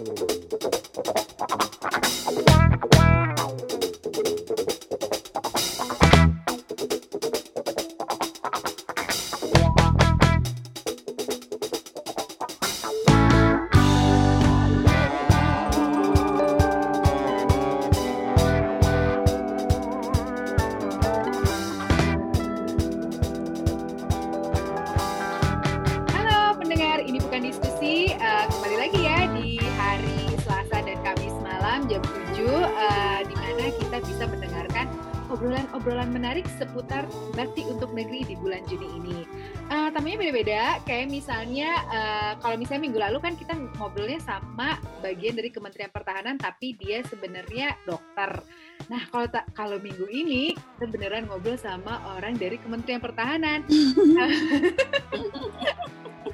Halo misalnya eh, kalau misalnya minggu lalu kan kita ngobrolnya sama bagian dari Kementerian Pertahanan tapi dia sebenarnya dokter. Nah, kalau tak kalau minggu ini kita beneran ngobrol sama orang dari Kementerian Pertahanan.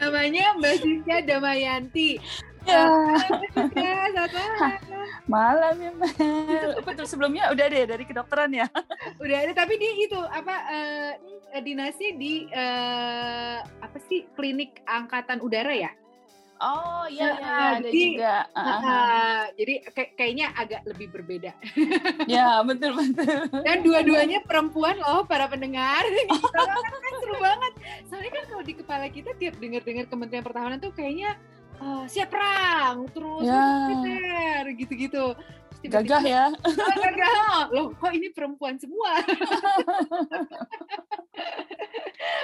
Namanya Mbak Siska Damayanti. Ya, Ya, selamat malam. malam ya Mel. Betul sebelumnya udah deh dari kedokteran ya. Udah ada tapi dia itu apa eh, dinasnya di eh, apa sih klinik angkatan udara ya? Oh iya iya Nah, iya, ada jadi- juga. Ah. Ah, jadi kayak- kayaknya agak lebih berbeda. Ya betul betul. Dan dua-duanya perempuan loh para pendengar. Kan seru banget. Soalnya kan kalau di kepala kita tiap dengar-dengar Kementerian Pertahanan tuh kayaknya eh, siap perang terus Ya. militer gitu-gitu. Gagah ya. Oh, gagah. Loh, kok ini perempuan semua?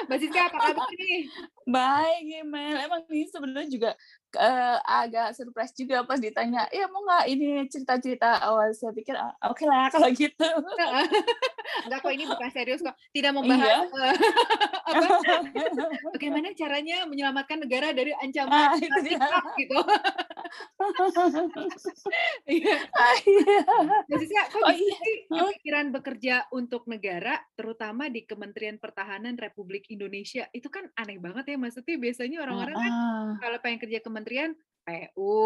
Mbak Siska, apa kabar nih? Baik ya Mel. Emang ini sebenarnya juga eh, agak surprise juga pas ditanya, ya mau nggak ini cerita-cerita awal saya pikir "Ah, oke lah kalau gitu. Enggak kok ini bukan serius kok. Tidak membahas eh, apa, bagaimana caranya menyelamatkan negara dari ancaman Ah. TikTok gitu. Iya. Ah, iya. Siska, kok Oh, iya. kepikiran bekerja untuk negara, terutama di Kementerian Pertahanan Republik Indonesia? Itu kan aneh banget ya, maksudnya biasanya orang-orang kan Ah, kalau pengen kerja kementerian PU,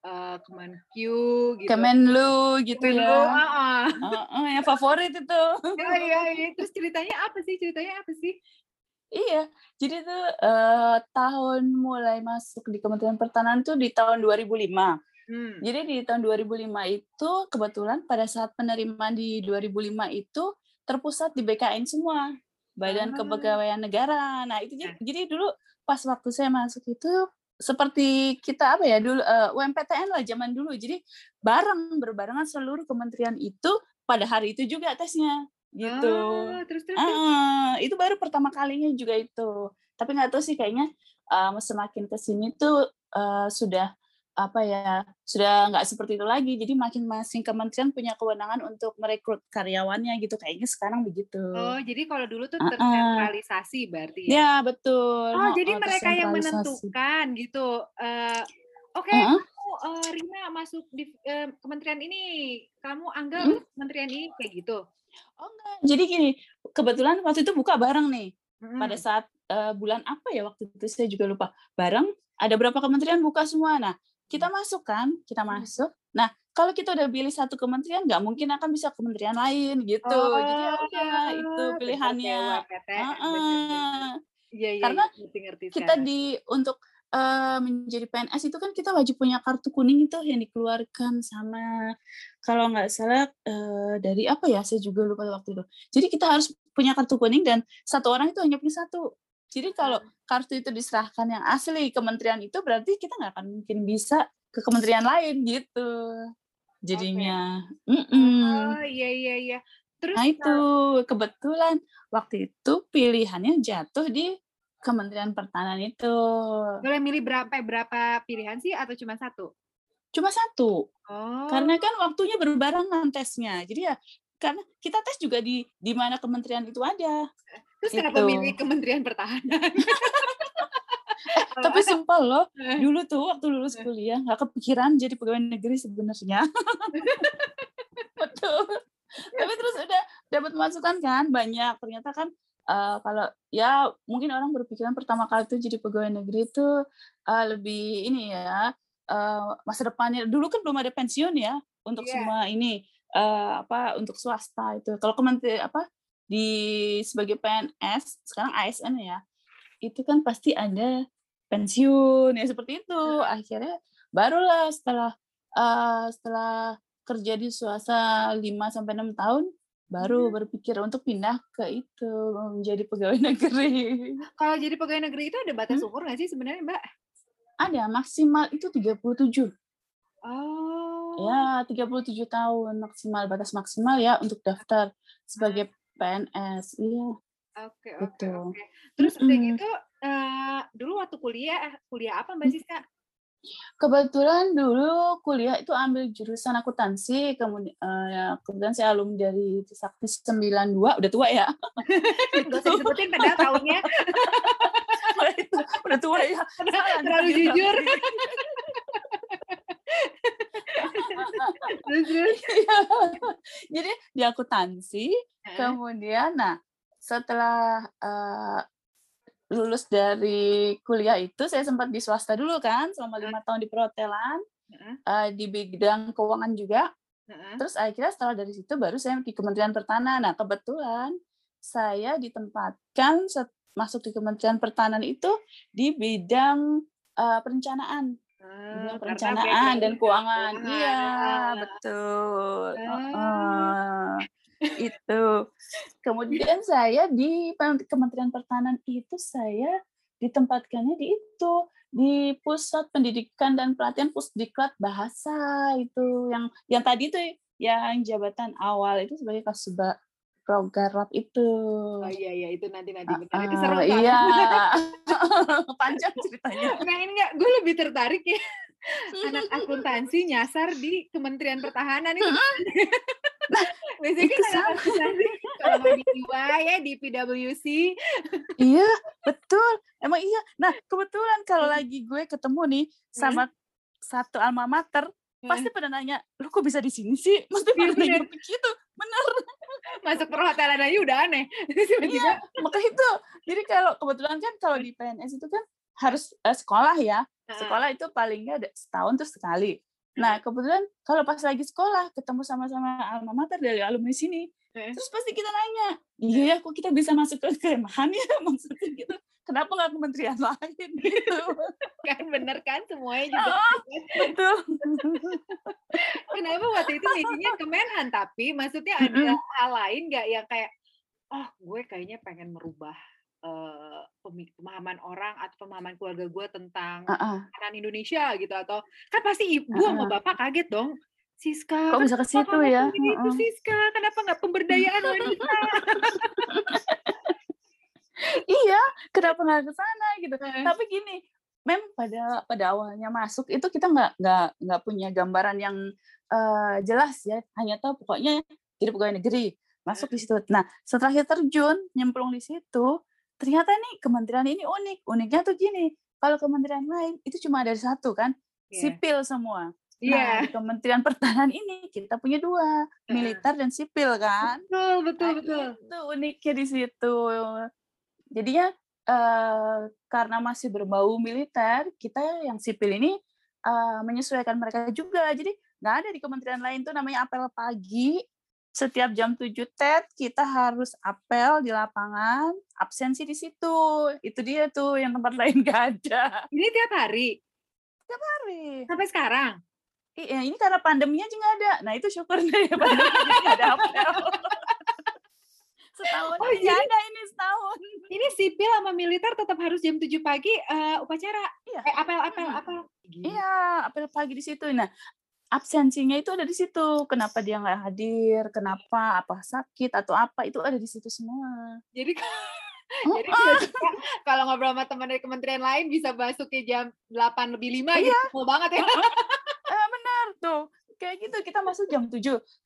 eh, Kemenq gitu. Kemenlu gitu Kemenlu, ya. ah, ah. Ah, ah, yang favorit itu. Ya, ya, ya. Terus ceritanya apa sih? Ceritanya apa sih? Iya, jadi tuh eh, tahun mulai masuk di Kementerian Pertahanan tuh di tahun 2005. Hmm. Jadi di tahun 2005 itu kebetulan pada saat penerimaan di 2005 itu terpusat di BKN semua, Badan Ah. Kepegawaian Negara. Nah, itu Nah. jadi, jadi dulu pas waktu saya masuk itu seperti kita apa ya dulu eh, UMPTN lah zaman dulu. Jadi bareng berbarengan seluruh kementerian itu pada hari itu juga tesnya gitu. Oh, terus terus. Ah, itu baru pertama kalinya juga itu. Tapi nggak tahu sih kayaknya um, semakin ke sini tuh uh, sudah apa ya sudah nggak seperti itu lagi. Jadi makin masing kementerian punya kewenangan untuk merekrut karyawannya gitu. Kayaknya sekarang begitu. Oh, jadi kalau dulu tuh Ah, ah. tersentralisasi berarti ya? ya betul. Oh, jadi Oh, mereka yang tersentralisasi. menentukan gitu. Eh, Oke, Ah, kamu eh, Rina masuk di eh, kementerian ini, kamu Angga Hmm. kementerian ini kayak gitu. Oh enggak. Jadi gini, kebetulan waktu itu buka bareng nih. Mm-mm. pada saat eh, bulan apa ya waktu itu saya juga lupa bareng ada berapa kementerian buka semua nah kita masuk kan kita Hmm. masuk. Nah kalau kita udah pilih satu kementerian nggak mungkin akan bisa kementerian lain gitu. Jadi ya udah itu Oh, pilihannya. PTN. Iya, iya, Karena iya, kita sekarang. di untuk eh, menjadi PNS itu kan kita wajib punya kartu kuning itu yang dikeluarkan sama kalau nggak salah eh, dari apa ya? Saya juga lupa waktu itu. Jadi kita harus punya kartu kuning dan satu orang itu hanya punya satu jadi kalau kartu itu diserahkan yang asli kementerian itu berarti kita nggak akan mungkin bisa ke kementerian lain gitu jadinya Mm-mm. Oh, iya, iya, iya. Terus nah itu kebetulan waktu itu pilihannya jatuh di Kementerian Pertahanan itu boleh milih berapa berapa pilihan sih atau cuma satu? cuma satu Oh. karena kan waktunya berbarengan tesnya jadi ya karena kita tes juga di di mana kementerian itu ada Terus kenapa Gitu. milih Kementerian Pertahanan? tapi sumpah loh Eh. dulu tuh waktu lulus kuliah nggak kepikiran jadi pegawai negeri sebenarnya betul tapi terus udah dapat masukan kan banyak ternyata kan eh, kalau ya mungkin orang berpikiran pertama kali tuh jadi pegawai negeri itu eh, lebih ini ya eh, masa depannya dulu kan belum ada pensiun ya untuk Iya. semua ini eh, apa untuk swasta itu kalau kementerian apa di sebagai PNS sekarang ASN ya itu kan pasti ada pensiun ya seperti itu akhirnya barulah setelah uh, setelah kerja di swasta 5 sampai enam tahun baru berpikir untuk pindah ke itu menjadi pegawai negeri. Kalau jadi pegawai negeri itu ada batas umur nggak sih sebenarnya Mbak? Ada maksimal itu 37. Oh. Ya, 37 tahun maksimal batas maksimal ya untuk daftar sebagai PNS. Iya. Oke, oke, oke. Terus udah gitu uh, dulu waktu kuliah kuliah apa Mbak Siska? Kebetulan dulu kuliah itu ambil jurusan akuntansi, kemudian uh, ya, kemudian saya alumni dari Trisakti 92, udah tua ya. Gak usah disebutin padahal tahunnya. itu, udah tua ya. Terlalu jujur. Jadi di akuntansi, kemudian nah setelah uh, lulus dari kuliah itu saya sempat di swasta dulu kan selama lima tahun di perhotelan uh, di bidang keuangan juga. Terus akhirnya setelah dari situ baru saya di Kementerian Pertanian nah kebetulan saya ditempatkan masuk di Kementerian Pertanian itu di bidang uh, perencanaan bidang perencanaan dan keuangan. iya betul. uh, itu. Kemudian saya di Kementerian Pertahanan itu saya ditempatkannya di itu di pusat pendidikan dan pelatihan pusdiklat bahasa itu yang yang tadi tuh yang jabatan awal itu sebagai kasubag program itu. Oh iya iya itu nanti nanti bentar. Uh, itu seru kan? Iya. Panjang ceritanya. Nah ini enggak, gue lebih tertarik ya anak akuntansi nyasar di Kementerian Pertahanan itu. Nah, biasanya kan akuntansi kalau di IWA ya di PwC. iya, betul. Emang iya. Nah, kebetulan kalau hmm. lagi gue ketemu nih sama hmm. satu alma mater, pasti hmm. pada nanya, lu kok bisa di sini sih? Mesti pada nanya begitu. Bener. Masuk perhotelan aja udah aneh. iya, maka itu. Jadi kalau kebetulan kan kalau di PNS itu kan harus uh, sekolah ya. Sekolah itu paling nggak setahun terus sekali. Nah, kebetulan kalau pas lagi sekolah ketemu sama-sama alma mater dari alumni sini, terus pasti kita nanya, iya ya kok kita bisa masuk ke kemahan ya maksudnya gitu. Kenapa nggak kementerian lain gitu? kan bener kan semuanya juga. Oh, betul. Kenapa waktu itu misinya Kemenhan tapi maksudnya ada hal lain nggak yang kayak, oh gue kayaknya pengen merubah uh, pemahaman orang atau pemahaman keluarga gue tentang uh -uh. Indonesia gitu atau kan pasti ibu uh -uh. sama bapak kaget dong Siska kok bisa ke situ ya itu uh -uh. Siska kenapa nggak pemberdayaan wanita iya kenapa nggak ke sana gitu uh. tapi gini memang pada pada awalnya masuk itu kita nggak nggak nggak punya gambaran yang uh, jelas ya hanya tahu pokoknya jadi pegawai negeri masuk di situ. Nah, setelah kita terjun, nyemplung di situ, ternyata nih kementerian ini unik. Uniknya tuh gini, kalau kementerian lain itu cuma ada satu kan, yeah. sipil semua. Iya. Yeah. Nah, di Kementerian Pertahanan ini kita punya dua, militer dan sipil kan. Betul, betul, nah, betul. Itu uniknya di situ. Jadinya uh, karena masih berbau militer, kita yang sipil ini uh, menyesuaikan mereka juga. Jadi nggak ada di kementerian lain tuh namanya apel pagi setiap jam 7 TED kita harus apel di lapangan, absensi di situ. Itu dia tuh yang tempat lain gak ada. Ini tiap hari? Tiap hari. Sampai sekarang? Iya, ini karena pandeminya juga nggak ada. Nah itu syukur deh pandeminya nggak ada apel. setahun oh, iya. ada ini setahun. Ini sipil sama militer tetap harus jam 7 pagi uh, upacara. Iya. Eh, apel apel hmm. apel. Iya, apel pagi di situ. Nah, absensinya itu ada di situ. Kenapa dia nggak hadir? Kenapa? Apa sakit atau apa? Itu ada di situ semua. Jadi Jadi kalau ngobrol sama teman dari kementerian lain bisa masuk ke jam 8 lebih 5 iya. gitu. Mau banget ya. Tuh. Kayak gitu kita masuk jam 7.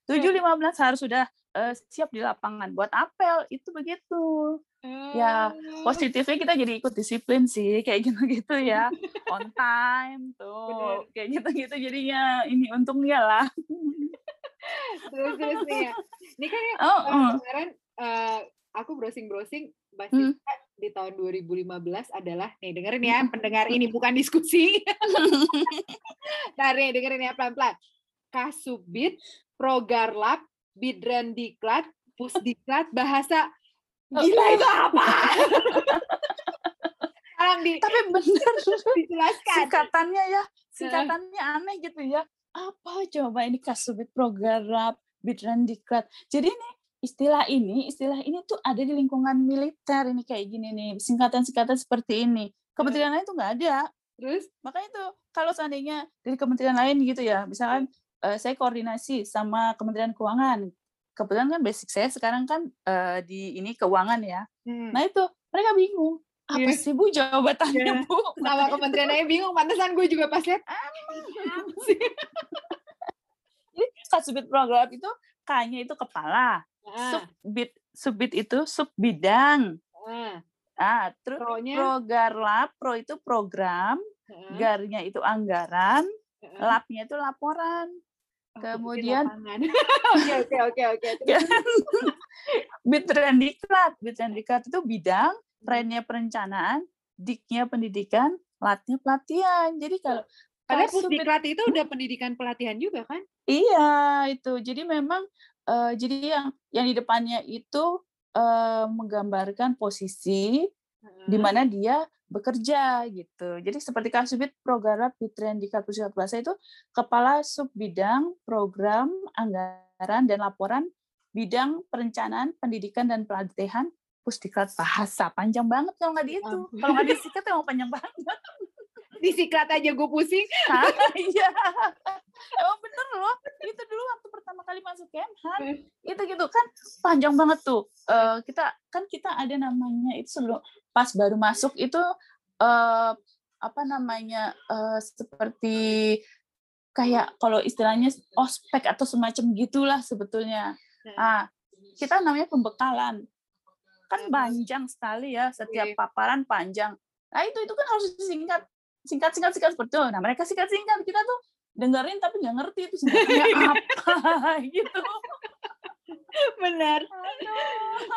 7.15 harus sudah uh, siap di lapangan buat apel. Itu begitu. Ya, oh. positifnya kita jadi ikut disiplin sih, kayak gitu-gitu ya. On time tuh, Bener. kayak gitu-gitu jadinya ini untungnya lah. terus terus nih ya. Ini kan ya, oh, uh. kemarin uh, aku browsing-browsing basis hmm. Di tahun 2015 adalah nih dengerin ya pendengar ini bukan diskusi. nah, nih dengerin ya pelan-pelan. Kasubit, Progarlab, Bidrandiklat, Pusdiklat, Bahasa Gila itu apa? Tolong di, Tapi benar dijelaskan. singkatannya ya, singkatannya aneh gitu ya. Apa coba ini Kasubit Progarap, Bitrendiklat. Jadi ini istilah ini, istilah ini tuh ada di lingkungan militer ini kayak gini nih, singkatan-singkatan seperti ini. Kementerian lain tuh nggak ada. Terus Makanya itu kalau seandainya dari kementerian lain gitu ya, misalkan eh, saya koordinasi sama Kementerian Keuangan. Kebetulan kan basic saya sekarang kan eh, di ini keuangan ya. hmm, Nah itu mereka bingung. Apa Iya. sih Bu jawabannya Iya. Bu? sama kementerian aja bingung. Pantesan gue juga pas lihat. Sih? Jadi Kasubit program itu K-nya itu kepala, Ah, subbit subbit itu sub bidang. ah. Ah, terus Pro-nya, progarlap, pro itu program, ah, garnya itu anggaran, ah. lapnya itu laporan. Oh, kemudian-. Oke oke oke oke. Terus, Bitrendiklat, Bitrendiklat itu bidang, trennya perencanaan, diknya pendidikan, latnya pelatihan. Jadi kalau Karena pusdiklat itu udah pendidikan pelatihan juga kan? Iya, itu. Jadi memang eh, jadi yang yang di depannya itu eh, menggambarkan posisi di Hmm. mana dia bekerja gitu. Jadi seperti Kasubit Program Bitren di Pusat Bahasa itu kepala sub bidang program anggaran dan laporan bidang perencanaan pendidikan dan pelatihan Pusdiklat Bahasa. Panjang banget kalau nggak di itu. Kalau nggak disikat emang panjang banget. Disiklat aja gue pusing. Iya. Emang bener loh. Itu dulu waktu pertama kali masuk Kemhan, itu gitu kan panjang banget tuh. Eh, kita kan kita ada namanya itu sebelum pas baru masuk itu eh, apa namanya eh, seperti kayak kalau istilahnya ospek atau semacam gitulah sebetulnya. Ah, kita namanya pembekalan. Kan panjang sekali ya, setiap Oke. paparan panjang. Nah, itu itu kan harus disingkat singkat singkat singkat seperti itu. Nah, mereka singkat singkat kita tuh dengerin tapi nggak ngerti itu singkatannya apa gitu. Benar.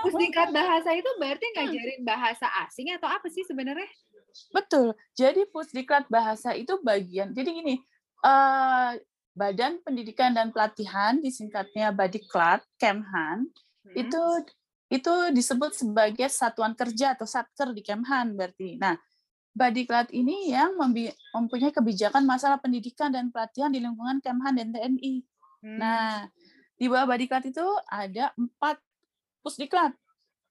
Pusdiklat bahasa itu berarti ngajarin bahasa asing atau apa sih sebenarnya? Betul. Jadi Pusdiklat Bahasa itu bagian. Jadi gini, eh, Badan Pendidikan dan Pelatihan disingkatnya Badiklat Kemhan Hmm. itu itu disebut sebagai satuan kerja atau satker di Kemhan berarti. Nah, Badiklat ini yang mempunyai kebijakan masalah pendidikan dan pelatihan di lingkungan Kemhan dan TNI. Hmm. Nah, di bawah Badiklat itu ada empat pusdiklat.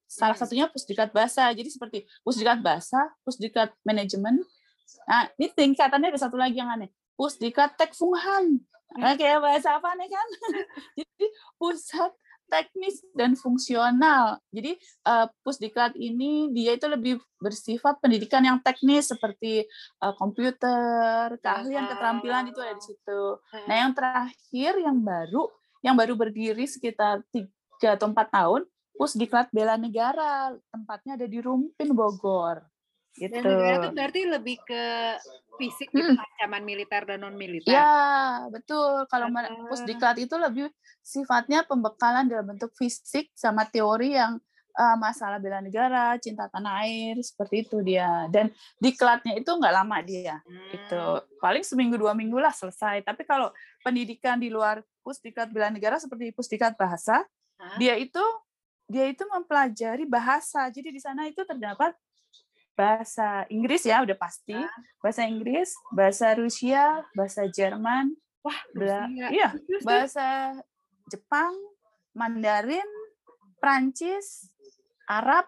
Salah Hmm. satunya pusdiklat bahasa. Jadi seperti pusdiklat bahasa, pusdiklat manajemen. Nah, ini tingkatannya ada satu lagi yang aneh. Pusdiklat tekfunghan. Nah, kayak bahasa apa nih kan? Jadi pusat teknis dan fungsional. Jadi eh, pusdiklat ini dia itu lebih bersifat pendidikan yang teknis seperti eh, komputer, keahlian, keterampilan itu ada di situ. Nah, yang terakhir yang baru, yang baru berdiri sekitar tiga atau empat tahun, Pusdiklat Bela Negara, tempatnya ada di Rumpin Bogor. Gitu. Dan negara itu berarti lebih ke fisik gitu, Hmm. ancaman militer dan non militer. Ya, betul. Kalau ma- Ah. Pusdiklat itu lebih sifatnya pembekalan dalam bentuk fisik sama teori yang eh, masalah bela negara, cinta tanah air, seperti itu dia. Dan diklatnya itu nggak lama dia. itu paling seminggu dua minggu lah selesai tapi kalau pendidikan di luar pusdiklat bela negara seperti pusdiklat bahasa Hah? dia itu dia itu mempelajari bahasa jadi di sana itu terdapat bahasa Inggris ya udah pasti Ah. bahasa Inggris bahasa Rusia bahasa Jerman Wah, Bela- Rusia. iya bahasa Jepang Mandarin Prancis Arab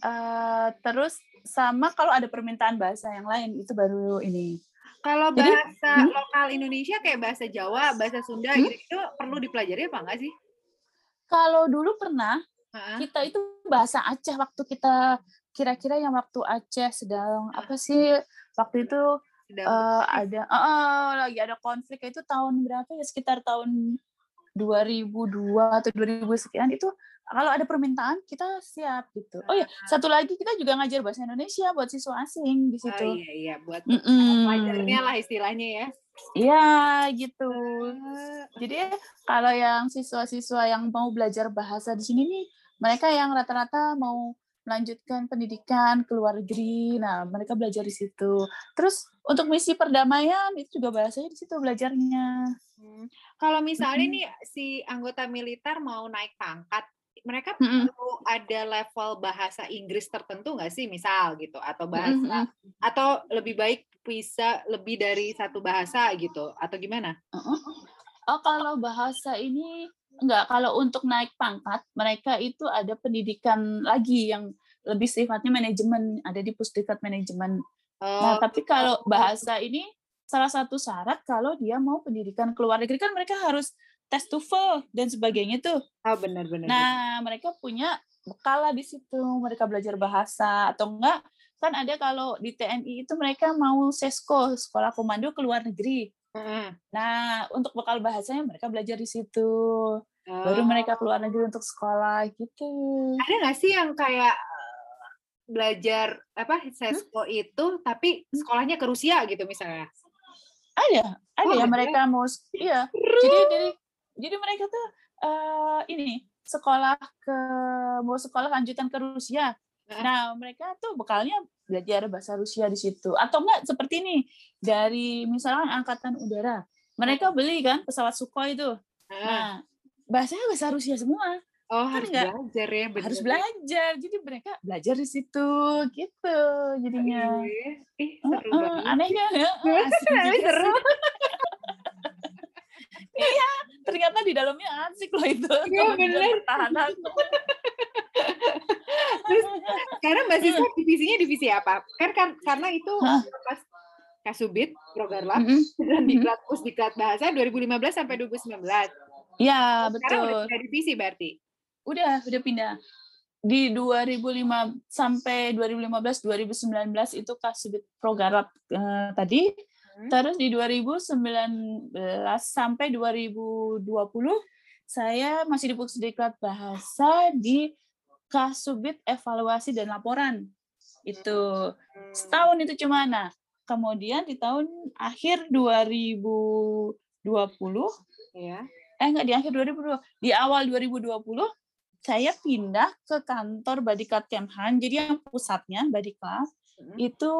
eh, terus sama kalau ada permintaan bahasa yang lain itu baru ini Kalau Jadi- bahasa Hmm? lokal Indonesia kayak bahasa Jawa, bahasa Sunda Hmm? gitu itu perlu dipelajari apa enggak sih? Kalau dulu pernah kita itu bahasa Aceh waktu kita kira-kira yang waktu Aceh sedang apa sih waktu itu Sedang eh, ada eh, lagi ada konflik itu tahun berapa ya sekitar tahun 2002 atau 2000 sekian itu kalau ada permintaan kita siap gitu. Oh ya satu lagi kita juga ngajar bahasa Indonesia buat siswa asing di Oh, situ. iya iya buat Mm-mm. pelajarnya lah istilahnya ya. Iya gitu. Eh, Jadi kalau yang siswa-siswa yang mau belajar bahasa di sini nih, mereka yang rata-rata mau melanjutkan pendidikan ke luar negeri, nah mereka belajar di situ. Terus untuk misi perdamaian itu juga bahasanya di situ belajarnya. hmm. Kalau misalnya Mm-mm. nih si anggota militer mau naik pangkat, mereka Mm-mm. perlu ada level bahasa Inggris tertentu nggak sih, misal gitu, atau bahasa Mm-mm. atau lebih baik bisa lebih dari satu bahasa gitu, atau gimana? Uh-uh. Oh, kalau bahasa ini enggak, kalau untuk naik pangkat, mereka itu ada pendidikan lagi yang lebih sifatnya manajemen, ada di pusdikat manajemen. Nah, Oh, tapi kalau bahasa ini salah satu syarat kalau dia mau pendidikan ke luar negeri kan mereka harus tes TOEFL dan sebagainya tuh. oh benar-benar. Nah, mereka punya bekal lah di situ, mereka belajar bahasa atau enggak kan ada kalau di TNI itu mereka mau sesko sekolah komando ke luar negeri. Nah, untuk bekal bahasanya mereka belajar di situ. Baru Oh. mereka keluar negeri untuk sekolah gitu. ada nggak sih yang kayak eh, belajar apa sesko itu tapi sekolahnya ke Rusia gitu misalnya? Ada, ada Oh, ya ada? mereka mau iya. Jadi jadi jadi mereka tuh eh, ini sekolah ke mau sekolah lanjutan ke Rusia. Nah, mereka tuh bekalnya belajar bahasa Rusia di situ. Atau enggak seperti ini dari misalnya angkatan udara. Mereka beli kan pesawat Sukhoi itu. Nah, bahasanya bahasa Rusia semua. oh kan harus nggak- belajar ya, bener. Harus belajar. Jadi mereka belajar di situ gitu jadinya. Iya. Ih seru Heeh, banget. aneh kan? Juga seru. sih. Ternyata di dalamnya asik loh itu. Iya, bener. Pertahanan. Terus sekarang Mbak Siswa divisinya divisi apa? Kan, kan karena itu pas Kasubit, Progarlab, Mm-mm. dan Mhm. diklat Pusdiklat Bahasa 2015 sampai 2019. Ya, Sekarang udah betul. divisi berarti. Udah, udah pindah. Di 2005 sampai 2015 2019 itu Kasubit Progarap eh, tadi. Hmm. Terus di 2019 sampai 2020 saya masih di Pusdiklat Bahasa di Kasubit Evaluasi dan Laporan. Itu Hmm. setahun itu cuma nah. Kemudian di tahun akhir 2020 Ya. eh enggak di akhir 2020 di awal 2020 saya pindah ke kantor Badikat Kemhan jadi yang pusatnya Badikat Hmm. itu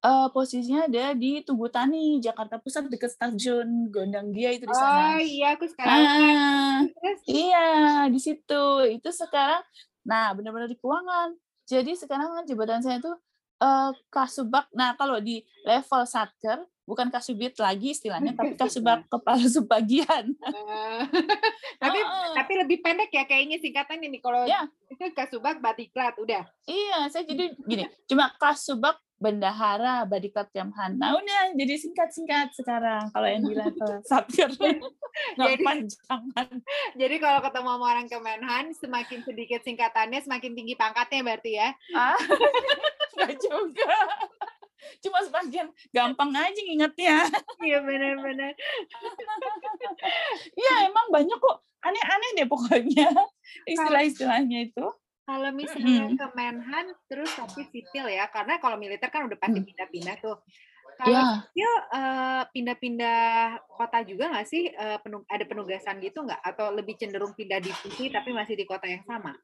eh, posisinya ada di Tugu Tani Jakarta Pusat dekat stasiun Gondang Dia itu di Oh sana iya, aku sekarang ah Terus, iya di situ itu sekarang nah benar-benar di keuangan. Jadi sekarang kan jabatan saya itu eh, kasubag nah kalau di level satker bukan kasubit lagi istilahnya tapi kasubag kepala subbagian eh, tapi Heeh. tapi lebih pendek ya kayaknya singkatan ini kalau itu Kasubag Batiklat udah. Iya, saya jadi gini, cuma kasubag bendahara Badikat Kemhan. Nah udah jadi singkat-singkat sekarang kalau yang di level satker nggak Jadi- panjangan. Jadi kalau ketemu sama orang Kemenhan semakin sedikit singkatannya semakin tinggi pangkatnya berarti ya. Ah, nggak juga. Cuma sebagian gampang aja ngingetnya. Iya benar-benar. Iya emang banyak kok aneh-aneh deh pokoknya istilah-istilahnya itu. Kalau misalnya Mm-mm. Kemenhan terus tapi sipil ya, karena kalau militer kan udah pasti Hmm. pindah-pindah tuh. Kalau Ya, sipil eh, pindah-pindah kota juga nggak sih? Eh, penu- ada penugasan gitu nggak? Atau lebih cenderung pindah divisi tapi masih di kota yang sama?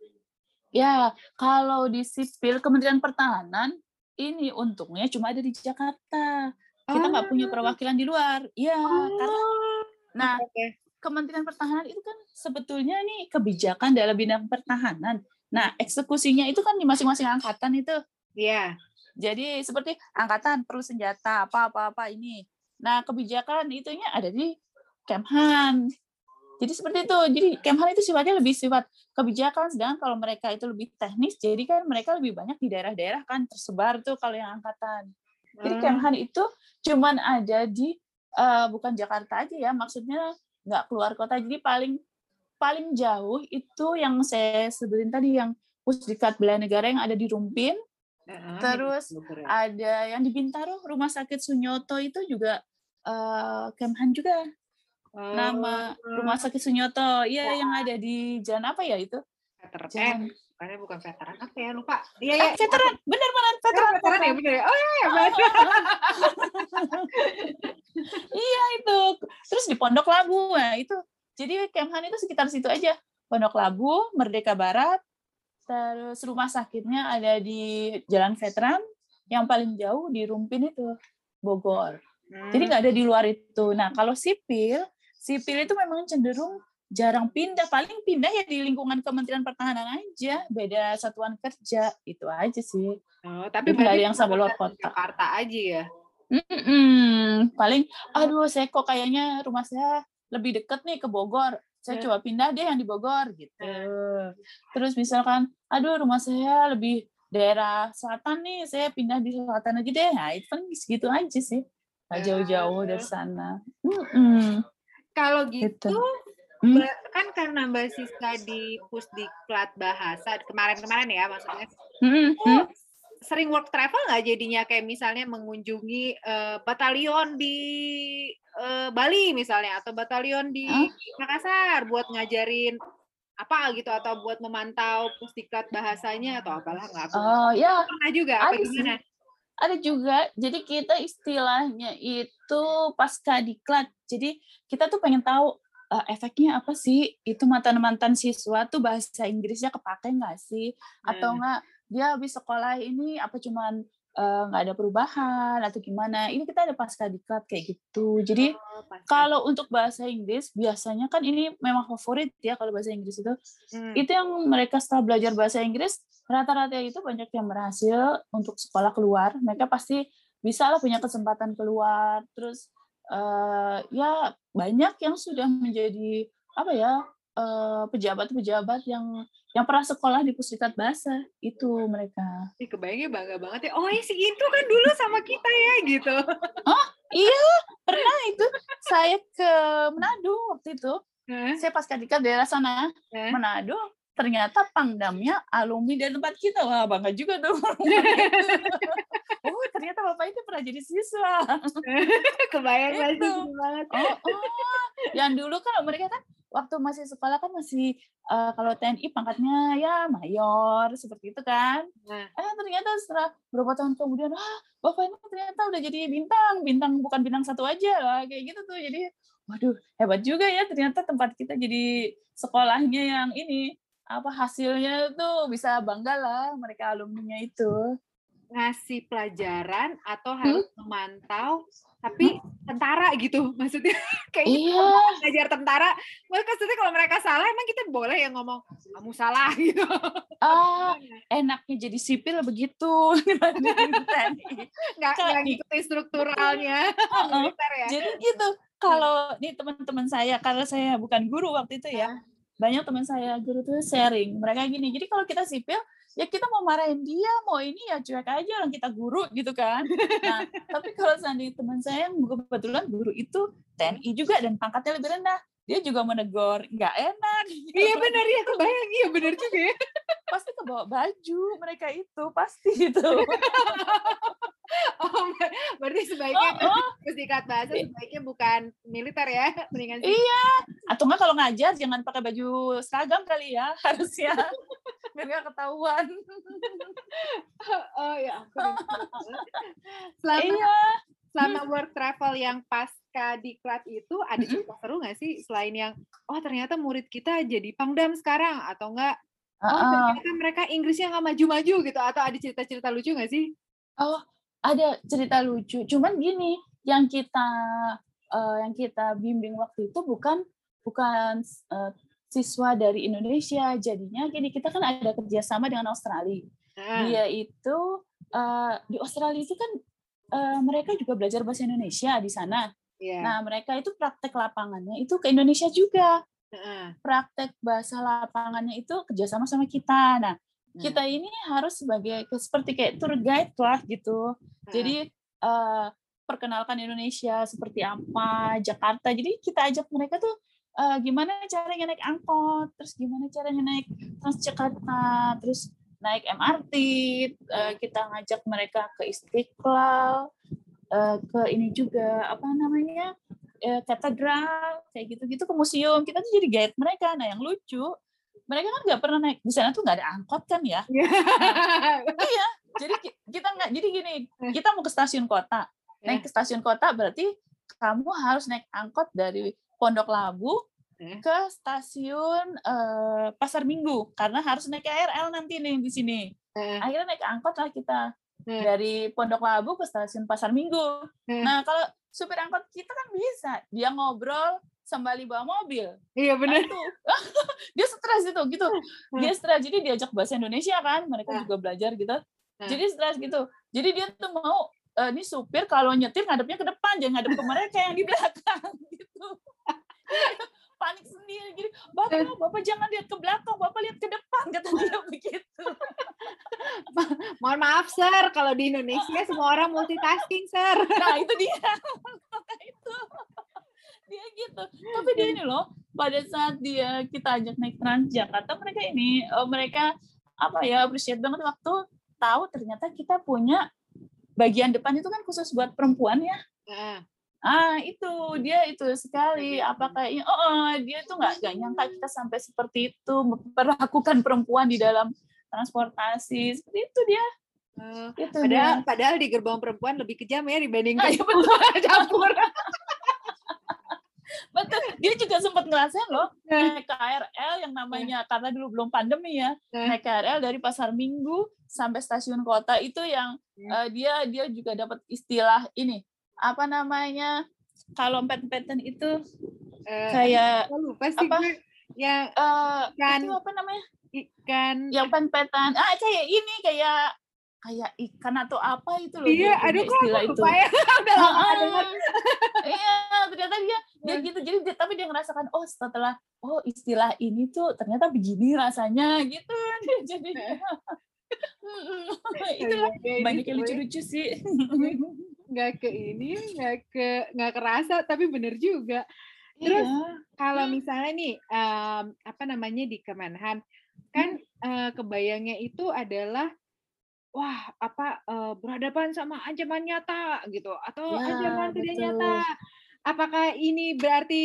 ya kalau di sipil Kementerian Pertahanan ini untungnya cuma ada di Jakarta. Kita nggak punya perwakilan di luar. Iya, karena Oh, nah oke. Kementerian Pertahanan itu kan sebetulnya nih kebijakan dalam bidang pertahanan. Nah, eksekusinya itu kan di masing-masing angkatan itu. Iya. Jadi seperti angkatan perlu senjata apa-apa-apa ini. Nah, kebijakan itunya ada di Kemhan. Jadi seperti itu. Jadi Kemhan itu sifatnya lebih sifat kebijakan, sedangkan kalau mereka itu lebih teknis, jadi kan mereka lebih banyak di daerah-daerah kan tersebar tuh kalau yang angkatan. Jadi Hmm. Kemhan itu cuman ada di eh, bukan Jakarta aja ya, maksudnya nggak keluar kota. Jadi paling paling jauh itu yang saya sebutin tadi yang Pusdikat Bela Negara yang ada di Rumpin, Heeh, terus bener. ada yang di Bintaro Rumah Sakit Sunyoto itu juga eh, Kemhan juga Oh, nama Rumah Sakit Sunyoto. Iya yang ada di jalan apa ya itu? veteran. Eh, bukannya bukan veteran apa ya? Lupa. Iya, eh, iya. veteran, benar-benar Oh, veteran. veteran ya, bener ya. Oh iya, ya. Iya itu. Terus di Pondok Labu, nah itu. Jadi Kemhan itu sekitar situ aja. Pondok Labu, Merdeka Barat, terus rumah sakitnya ada di Jalan Veteran, yang paling jauh di Rumpin itu, Bogor. Jadi nggak ada di luar itu. Nah kalau sipil, sipil itu memang cenderung jarang pindah paling pindah ya di lingkungan Kementerian Pertahanan aja beda satuan kerja itu aja sih oh, tapi nggak ada yang sampai luar kota Jakarta aja ya Mm-mm. paling aduh saya kok kayaknya rumah saya lebih deket nih ke Bogor saya Hmm. coba pindah deh yang di Bogor gitu Hmm. terus misalkan aduh rumah saya lebih daerah selatan nih saya pindah di selatan aja deh nah itu kan segitu aja sih nggak Ah. jauh-jauh dari sana Mm-mm. kalau gitu Gitu. Hmm? Kan karena Mbak Siska di Pusdiklat Bahasa kemarin-kemarin ya maksudnya Mm-mm. tuh sering work travel nggak jadinya kayak misalnya mengunjungi eh, batalion di eh, Bali misalnya atau batalion di Hah? Makassar buat ngajarin apa gitu atau buat memantau pusdiklat bahasanya atau apalah nggak aku oh ya pernah juga apa sih. gimana? ada juga jadi kita istilahnya itu pasca diklat jadi kita tuh pengen tahu eh, efeknya apa sih itu mantan mantan siswa tuh bahasa Inggrisnya kepake nggak sih atau Hmm. Dia habis sekolah ini apa cuman nggak ada perubahan atau gimana? Ini kita ada pasca diklat kayak gitu. Jadi Oh, kalau untuk bahasa Inggris biasanya kan ini memang favorit ya kalau bahasa Inggris itu. Hmm. itu yang mereka setelah belajar bahasa Inggris rata-rata itu banyak yang berhasil untuk sekolah keluar. Mereka pasti bisa lah punya kesempatan keluar. Terus eh, ya banyak yang sudah menjadi apa ya pejabat-pejabat yang yang pernah sekolah di pusdikat bahasa itu mereka Ih, kebayangnya bangga banget ya. Oh, si itu kan dulu sama kita ya gitu. iya pernah itu saya ke Manado waktu itu Hah? saya pas ketika daerah sana Hah? Manado ternyata pangdamnya alumni dari tempat kita wah bangga juga tuh oh ternyata bapak itu pernah jadi siswa Kebayang Itu. banget. oh, oh. yang dulu kan mereka kan waktu masih sekolah kan masih eh, kalau TNI pangkatnya ya mayor seperti itu kan. Nah. eh ternyata setelah beberapa tahun kemudian ah bapak ini ternyata udah jadi bintang bintang bukan bintang satu aja. Lah kayak gitu tuh. Jadi waduh hebat juga ya ternyata tempat kita jadi sekolahnya yang ini apa hasilnya tuh bisa bangga lah mereka alumninya itu ngasih pelajaran atau harus memantau tapi tentara gitu maksudnya kayak iya. Belajar tentara. Maksudnya kalau mereka salah emang kita boleh ya ngomong kamu salah gitu. Ah enaknya jadi sipil begitu. TNI nggak ngikutin strukturalnya. Heeh. militer ya. Jadi gitu. Kalau nih teman-teman saya, karena saya bukan guru waktu itu ya, banyak teman saya guru tuh sharing. Mereka gini. Jadi kalau kita sipil, ya kita mau marahin dia, mau ini ya cuek aja orang kita guru gitu kan. Nah, tapi kalau seandainya teman saya yang kebetulan guru itu TNI juga dan pangkatnya lebih rendah, dia juga menegur nggak enak. gitu. iya benar ya kebayang iya benar juga ya Pasti kebawa baju mereka itu pasti itu. oh ber- berarti sebaiknya Oh, oh. pusdikat bahasa sebaiknya bukan militer ya mendingan sih Iya. Atau enggak kalau ngajar jangan pakai baju seragam kali ya harusnya biar nggak ketahuan. oh ya selama Iya. selama work travel yang pasca diklat itu ada cerita seru nggak sih selain yang oh ternyata murid kita jadi pangdam sekarang atau enggak oh ternyata mereka Inggrisnya nggak maju-maju gitu atau ada cerita-cerita lucu nggak sih Oh, ada cerita lucu. Cuman gini, yang kita eh, yang kita bimbing waktu itu bukan bukan eh, siswa dari Indonesia. Jadinya gini, kita kan ada kerjasama dengan Australia. Nah, Dia itu eh, di Australia itu kan eh, mereka juga belajar bahasa Indonesia di sana. iya. Nah, mereka itu praktek lapangannya itu ke Indonesia juga. Heeh. Praktek bahasa lapangannya itu kerjasama sama kita. Nah, kita ini harus sebagai seperti kayak tour guide lah gitu. Heeh. Jadi eh, perkenalkan Indonesia seperti apa, Jakarta. Jadi kita ajak mereka tuh eh, gimana caranya naik angkot, terus gimana caranya naik Transjakarta, terus naik MRT. eh, kita ngajak mereka ke Istiqlal, eh, ke ini juga apa namanya eh, katedral, kayak gitu-gitu ke museum. Kita tuh jadi guide mereka. Nah yang lucu, mereka kan nggak pernah naik di sana tuh nggak ada angkot kan ya. Iya. Jadi ki- kita nggak jadi gini, kita mau ke stasiun kota. Naik ke stasiun kota berarti kamu harus naik angkot dari Pondok Labu Eh. ke stasiun eh, Pasar Minggu karena harus naik KRL nanti nih di sini. Akhirnya naik angkot lah kita dari Pondok Labu ke stasiun Pasar Minggu. Nah kalau supir angkot kita kan bisa, dia ngobrol sembali bawa mobil. Iya benar. Nah, dia stres itu gitu. Dia stres jadi diajak bahasa Indonesia kan, mereka Nah. juga belajar gitu. Nah. Jadi stres gitu. Jadi dia tuh mau eh, ini supir kalau nyetir ngadepnya ke depan, jangan ngadep ke mereka yang di belakang gitu. Panik sendiri. Jadi, Bapak, Bapak jangan lihat ke belakang, Bapak lihat ke depan kata dia begitu. Mohon maaf sir, kalau di Indonesia semua orang multitasking sir. Nah, itu dia. Itu. Dia gitu. Tapi dia ini loh, pada saat dia kita ajak naik Transjakarta, mereka ini eh, mereka apa ya appreciate banget waktu tahu ternyata kita punya bagian depan itu kan khusus buat perempuan ya. Ah, itu dia itu sekali. Apakah oh, oh, dia tuh nggak nggak nyangka kita sampai seperti itu memperlakukan perempuan di dalam transportasi. Seperti itu dia. eh, Itu padahal padahal di gerbong perempuan lebih kejam ya dibandingkan Ah, iya, betul. Betul. Dia juga sempat ngerasain loh Nah, naik KRL yang namanya karena dulu belum pandemi ya Nah. naik KRL dari pasar Minggu sampai stasiun kota itu yang eh, dia dia juga dapat istilah ini apa namanya kalau pet-petan itu eh, kayak aku lupa sih apa? gue. Yang eh, Ikan. itu apa namanya ikan. yang pet-petan ah kayak ini kayak kayak ikan atau apa itu loh Iya, dia aduh kok istilah aku ya. Udah lama Ah, dengar. iya ternyata dia dia Hmm. gitu jadi dia, tapi dia ngerasakan oh setelah oh istilah ini tuh ternyata begini rasanya gitu jadi itulah Iya, ini banyak yang sebenarnya lucu-lucu sih nggak ke ini nggak ke nggak kerasa tapi bener juga Terus, Iya. kalau Hmm. misalnya nih em, apa namanya di Kemenhan kan eh, kebayangnya itu adalah wah apa eh, berhadapan sama ancaman nyata gitu atau Ya, ancaman tidak betul. nyata apakah ini berarti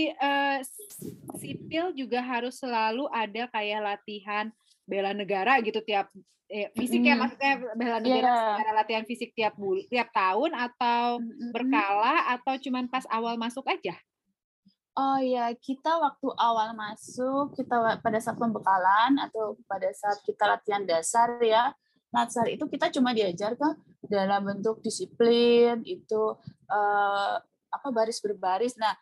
s- sipil juga harus selalu ada kayak latihan bela negara gitu tiap eh, fisik ya Mm-mm. maksudnya bela negara Iya. secara latihan fisik tiap bul tiap tahun atau berkala atau cuman pas awal masuk aja Oh ya, kita waktu awal masuk, kita pada saat pembekalan atau pada saat kita latihan dasar ya, Natsar itu kita cuma diajarkan dalam bentuk disiplin itu eh, apa baris berbaris. Nah,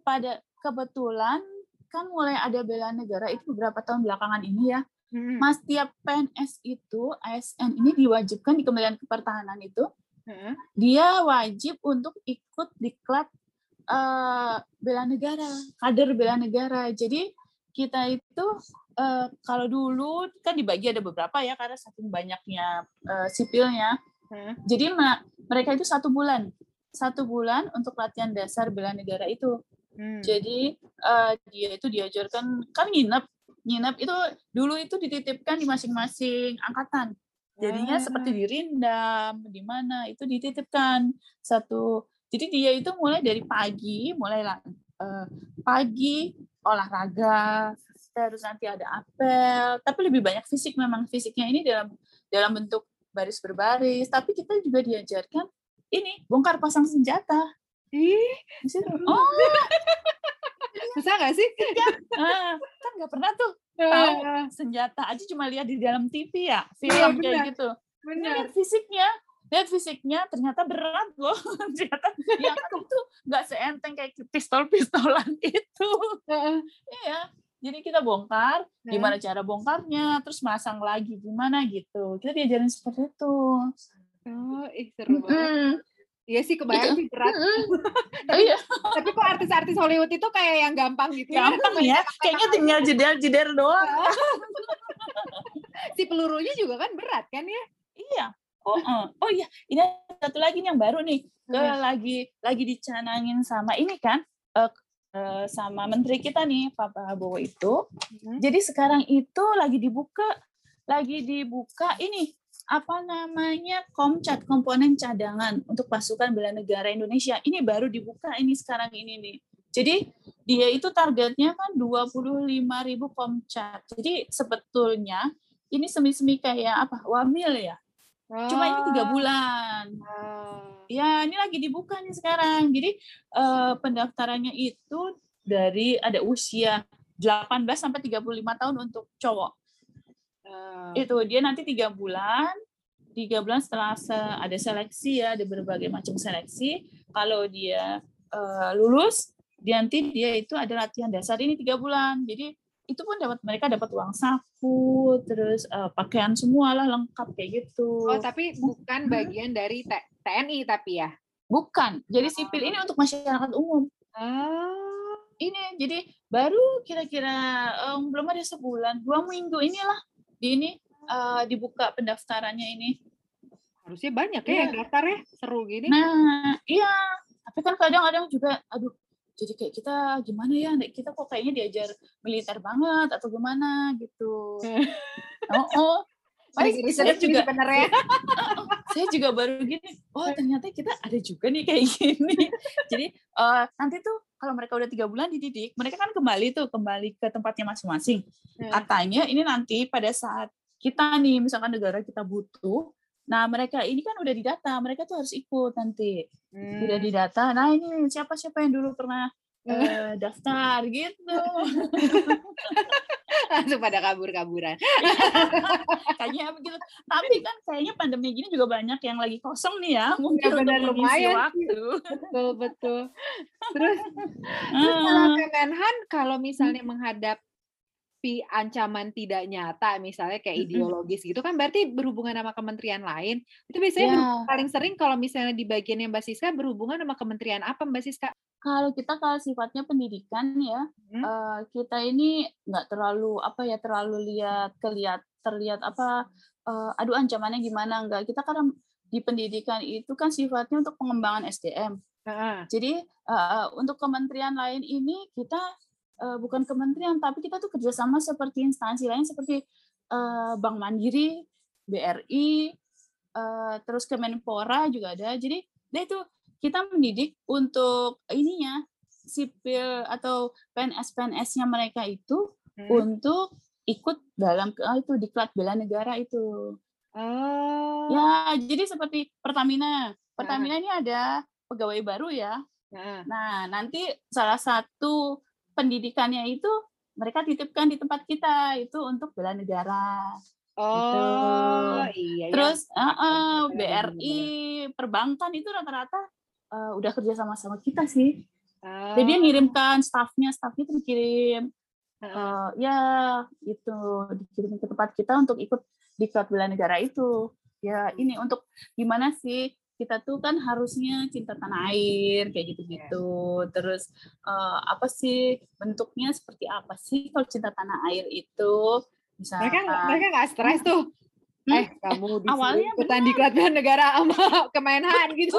pada kebetulan kan mulai ada bela negara itu beberapa tahun belakangan ini ya. Mm-mm. Mas tiap PNS itu ASN ini diwajibkan di Kementerian Pertahanan itu Heeh. dia wajib untuk ikut diklat eh, bela negara, kader bela negara. Jadi kita itu eh, kalau dulu kan dibagi ada beberapa ya karena saking banyaknya eh, sipilnya. Heeh. Jadi ma- mereka itu satu bulan, satu bulan untuk latihan dasar bela negara itu. Hmm. Jadi eh, dia itu diajarkan kan nginep, nginep itu dulu itu dititipkan di masing-masing angkatan. Jadinya Ah. seperti di Rindam, di mana itu dititipkan satu. Jadi dia itu mulai dari pagi, mulai eh, pagi olahraga, terus nanti ada apel, tapi lebih banyak fisik memang fisiknya ini dalam dalam bentuk baris berbaris. Tapi kita juga diajarkan ini bongkar pasang senjata. Ih. Oh, susah nggak sih? ah, kan nggak pernah tuh Ah, senjata aja cuma lihat di dalam TV ya, film benar. kayak gitu. Ini Benar. lihat fisiknya, lihat fisiknya ternyata berat loh. ternyata yang itu nggak seenteng kayak pistol-pistolan itu. Heeh. Iya. Jadi kita bongkar, gimana cara bongkarnya, terus masang lagi gimana gitu. Kita diajarin seperti itu. Oh, ih seru banget. Mm. Iya sih kebayang sih berat. Oh iya, Tapi kok artis-artis Hollywood itu kayak yang gampang gitu ya. gampang ya. Kayaknya tinggal jeder-jeder doang. Si pelurunya juga kan berat kan ya? Iya. Oh, eh. oh iya, ini satu lagi nih yang baru nih. Ke Hmm. lagi lagi dicanangin sama ini kan eh, eh, sama menteri kita nih Pak Prabowo itu. Hmm. Jadi sekarang itu lagi dibuka lagi dibuka ini apa namanya Komcat komponen cadangan untuk pasukan bela negara Indonesia. Ini baru dibuka ini sekarang ini nih. Jadi dia itu targetnya kan 25.000 Komcat. Jadi sebetulnya ini semi-semi kayak apa? Wamil ya. Cuma ini tiga bulan. Oh. Ya, ini lagi dibuka nih sekarang. Jadi eh, pendaftarannya itu dari ada usia 18 sampai 35 tahun untuk cowok. Oh. Itu dia nanti tiga bulan. Tiga bulan setelah se- ada seleksi ya, ada berbagai macam seleksi. Kalau dia eh, lulus, dia nanti dia itu ada latihan dasar ini tiga bulan. Jadi itu pun dapat mereka dapat uang saku, terus uh, pakaian semua lah lengkap kayak gitu. Oh, tapi bukan bagian dari TNI tapi ya? Bukan. Jadi sipil ini untuk masyarakat umum. Oh. Ini jadi baru kira-kira um, belum ada sebulan, dua minggu inilah di ini uh, dibuka pendaftarannya ini. Harusnya banyak ya, ya yang daftar ya, seru gini. Nah, iya. Tapi kan kadang-kadang juga, aduh, jadi kayak kita gimana ya kita kok kayaknya diajar militer banget atau gimana gitu oh oh Baik, saya juga sebenarnya. saya juga baru gini, oh ternyata kita ada juga nih kayak gini. Jadi uh, nanti tuh kalau mereka udah tiga bulan dididik, mereka kan kembali tuh kembali ke tempatnya masing-masing. Hmm. Katanya ini nanti pada saat kita nih misalkan negara kita butuh, Nah, mereka ini kan udah didata, mereka tuh harus ikut nanti. Hmm. Udah didata. Nah, ini siapa-siapa yang dulu pernah uh, daftar gitu. Langsung pada kabur-kaburan. kayaknya begitu. Tapi kan kayaknya pandemi gini juga banyak yang lagi kosong nih ya. Mungkin ya, benar lumayan waktu. Betul, betul. Terus, terus kalau Kemenhan kalau misalnya menghadap tapi ancaman tidak nyata misalnya kayak ideologis gitu kan berarti berhubungan sama kementerian lain itu biasanya yeah. paling sering kalau misalnya di bagian yang Mbak Siska berhubungan sama kementerian apa Mbak Siska? Kalau kita kalau sifatnya pendidikan ya hmm? uh, kita ini nggak terlalu apa ya terlalu lihat kelihat terlihat apa uh, aduh ancamannya gimana enggak kita karena di pendidikan itu kan sifatnya untuk pengembangan SDM. Uh-huh. Jadi uh, untuk kementerian lain ini kita uh, bukan kementerian tapi kita tuh kerjasama seperti instansi lain seperti uh, Bank Mandiri, BRI, uh, eh, terus Kemenpora juga ada. Jadi dia itu kita mendidik untuk ininya sipil atau PNS-PNS-nya mereka itu hmm. untuk ikut dalam uh, itu diklat bela negara itu. Oh. Ya, jadi seperti Pertamina. Pertamina nah. ini ada pegawai baru ya. Nah. nah, nanti salah satu pendidikannya itu mereka titipkan di tempat kita itu untuk bela negara. Gitu. Oh gitu. iya. Terus uh, uh, BRI perbankan itu rata-rata uh, udah kerja sama sama kita sih. Oh. Jadi dia ngirimkan staffnya, staffnya itu dikirim. Uh, ya itu dikirim ke tempat kita untuk ikut di klub bela negara itu. Ya ini untuk gimana sih kita tuh kan harusnya cinta tanah air kayak gitu-gitu. Yeah. Terus uh, apa sih bentuknya seperti apa sih kalau cinta tanah air itu? Misalkan, mereka mereka nggak stres tuh. Hmm? Eh kamu di awalnya ikutan di negara sama Kemenhan gitu.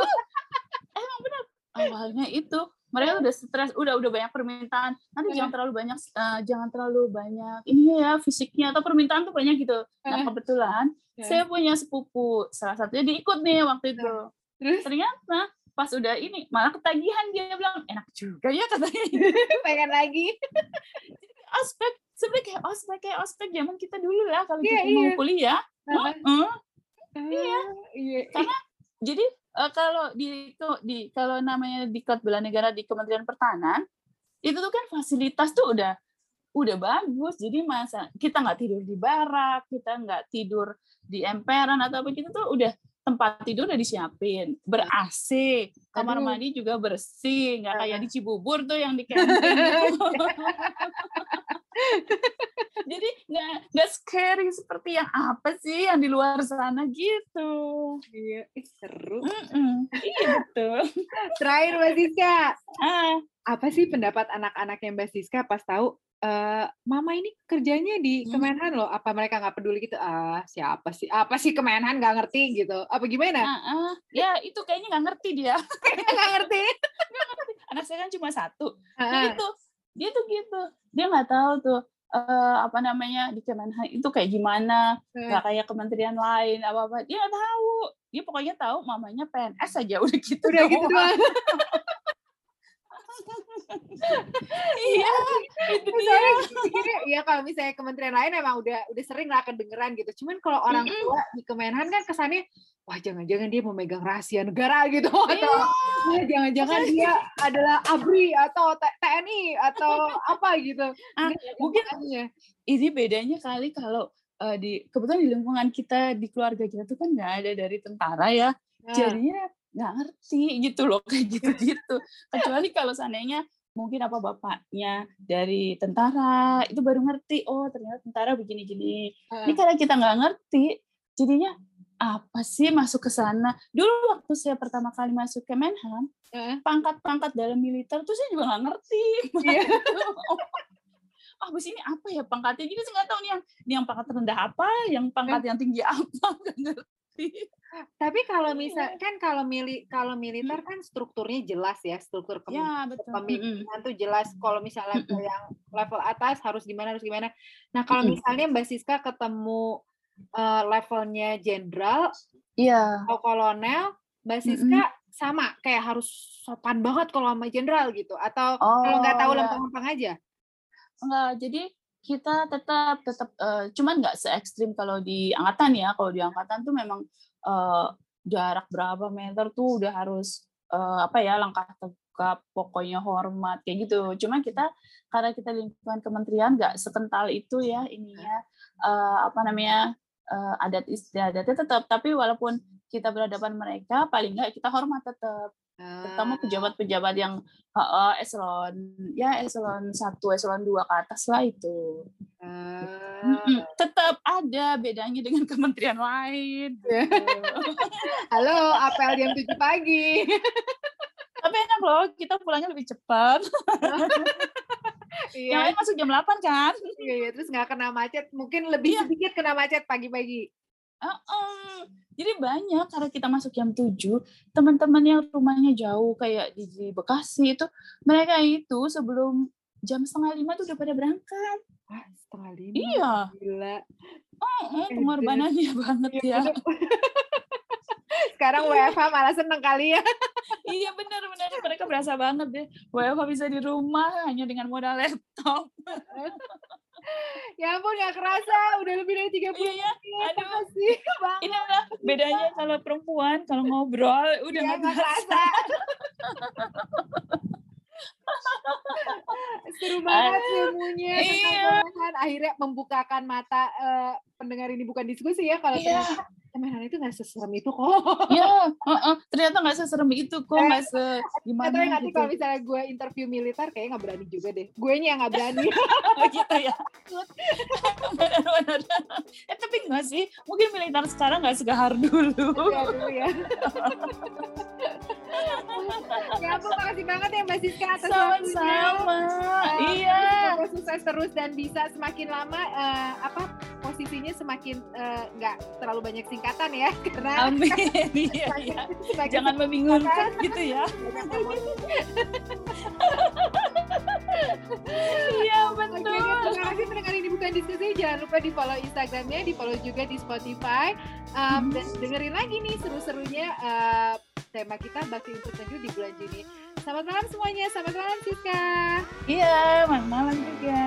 Emang benar. Awalnya itu mereka udah stres, udah udah banyak permintaan. Nanti jangan terlalu banyak, uh, jangan terlalu banyak ini ya fisiknya atau permintaan tuh banyak gitu. Nah kebetulan saya punya sepupu, salah satunya diikut nih waktu itu. Terus ternyata pas udah ini malah ketagihan dia bilang enak juga ya katanya. Pengen lagi. ospek sebenarnya kayak ospek kayak ospek zaman kita dulu lah kalau yeah, kita iya. mau kuliah. Uh uh, iya. iya. Karena jadi uh, kalau di di kalau namanya di bela negara di Kementerian Pertahanan itu tuh kan fasilitas tuh udah udah bagus. Jadi masa kita nggak tidur di barak kita nggak tidur di emperan atau apa gitu tuh udah tempat tidur udah disiapin. Ber AC kamar mandi juga bersih nggak kayak di Cibubur tuh yang di camping jadi nggak nggak scary seperti yang apa sih yang di luar sana gitu iya seru mm -mm. iya betul terakhir mbak Siska ah. apa sih pendapat anak-anak yang mbak Siska pas tahu Uh, mama ini kerjanya di hmm. Kemenhan loh. Apa mereka nggak peduli gitu? Ah, siapa sih? Apa sih Kemenhan nggak ngerti gitu? Apa gimana? Uh, uh, ya itu kayaknya nggak ngerti dia. nggak ngerti. ngerti. Anak saya kan cuma satu. Uh, uh. Gitu. Dia tuh gitu. Dia nggak tahu tuh uh, apa namanya di Kemenhan itu kayak gimana. Nggak uh. kayak kementerian lain apa apa. Dia nggak tahu. Dia pokoknya tahu mamanya PNS aja udah gitu. Udah gitu doang. iya itu dia. pikirnya ya kalau misalnya kementerian lain emang udah udah sering lah kedengeran gitu. Cuman kalau orang tua di Kemenhan kan kesannya wah jangan-jangan dia memegang rahasia negara gitu. Atau ya, jangan-jangan dia adalah ABRI atau TNI atau apa gitu. Ah, mungkin ini bedanya kali kalau uh, di kebetulan di lingkungan kita di keluarga kita tuh kan nggak ada dari tentara ya. Nah. jadinya nggak ngerti gitu loh kayak gitu-gitu kecuali kalau seandainya mungkin apa bapaknya dari tentara itu baru ngerti oh ternyata tentara begini-gini. Ini karena kita nggak ngerti, jadinya apa sih masuk ke sana? Dulu waktu saya pertama kali masuk ke Menham, pangkat-pangkat dalam militer tuh saya juga nggak ngerti. Yeah. ah bos ini apa ya pangkatnya gini saya nggak tahu nih yang ini yang pangkat rendah apa yang pangkat yang tinggi apa nggak ngerti tapi kalau misal kan kalau mili kalau militer kan strukturnya jelas ya struktur ya, kepemimpinan tuh jelas. Kalau misalnya level yang level atas harus gimana harus gimana. Nah kalau misalnya mbak Siska ketemu uh, levelnya jenderal iya. atau kolonel mbak Siska sama kayak harus sopan banget kalau sama jenderal gitu. Atau oh, kalau nggak tahu iya. lempeng-lempeng aja? Enggak, jadi kita tetap tetap uh, cuman nggak se ekstrim kalau di angkatan ya. Kalau di angkatan tuh memang uh, jarak berapa meter tuh udah harus uh, apa ya langkah tegap, pokoknya hormat kayak gitu. Cuman kita karena kita lingkungan kementerian nggak sekental itu ya ininya uh, apa namanya uh, adat istiadatnya tetap. Tapi walaupun kita berhadapan mereka, paling nggak kita hormat tetap terutama ah. pejabat-pejabat yang uh, eselon ya eselon satu eselon dua ke atas lah itu uh. tetap ada bedanya dengan kementerian lain halo apel jam tujuh pagi tapi enak loh kita pulangnya lebih cepat Iya. Yang lain masuk jam 8 kan? Iya, iya. terus nggak kena macet. Mungkin lebih iya. sedikit kena macet pagi-pagi. Uh -uh. Jadi banyak karena kita masuk jam 7, teman-teman yang rumahnya jauh kayak di Bekasi itu mereka itu sebelum jam setengah lima tuh udah pada berangkat. Wah, setengah lima? Iya. Gila. Oh, oh pengorbanannya banget iya, ya. Sekarang WFH malah seneng kali ya. iya benar benar mereka berasa banget deh. WFH bisa di rumah hanya dengan modal laptop ya ampun gak kerasa udah lebih dari tiga puluh iya, ya. aduh sih ini lah bedanya kalau perempuan kalau ngobrol udah ya, gak kerasa seru banget ilmunya iya. akhirnya membukakan mata uh, pendengar ini bukan diskusi ya kalau iya. Kemenhan itu nggak seserem itu kok. Iya, uh, uh, ternyata nggak seserem itu kok, nggak se gimana Atau nanti gitu. kalau misalnya gue interview militer, kayaknya nggak berani juga deh. Gue nya nggak berani. oh gitu ya. Benar-benar. eh tapi nggak sih, mungkin militer sekarang nggak segahar dulu. Segahar dulu ya. ya ampun, makasih banget ya Mbak Siska atas Sama-sama. Uh, iya. Semoga sukses terus dan bisa semakin lama uh, apa posisinya semakin nggak uh, terlalu banyak singkatan ya karena Amin. iya, iya. Jangan membingungkan gitu ya. Iya betul. Terima kasih mendengar ini bukan diskusi. Jangan lupa di follow Instagramnya, di follow juga di Spotify. Um, dan dengerin lagi nih seru-serunya uh, tema kita bakti untuk maju di bulan Juni. Selamat malam semuanya. Selamat malam Siska. Iya, selamat malam juga.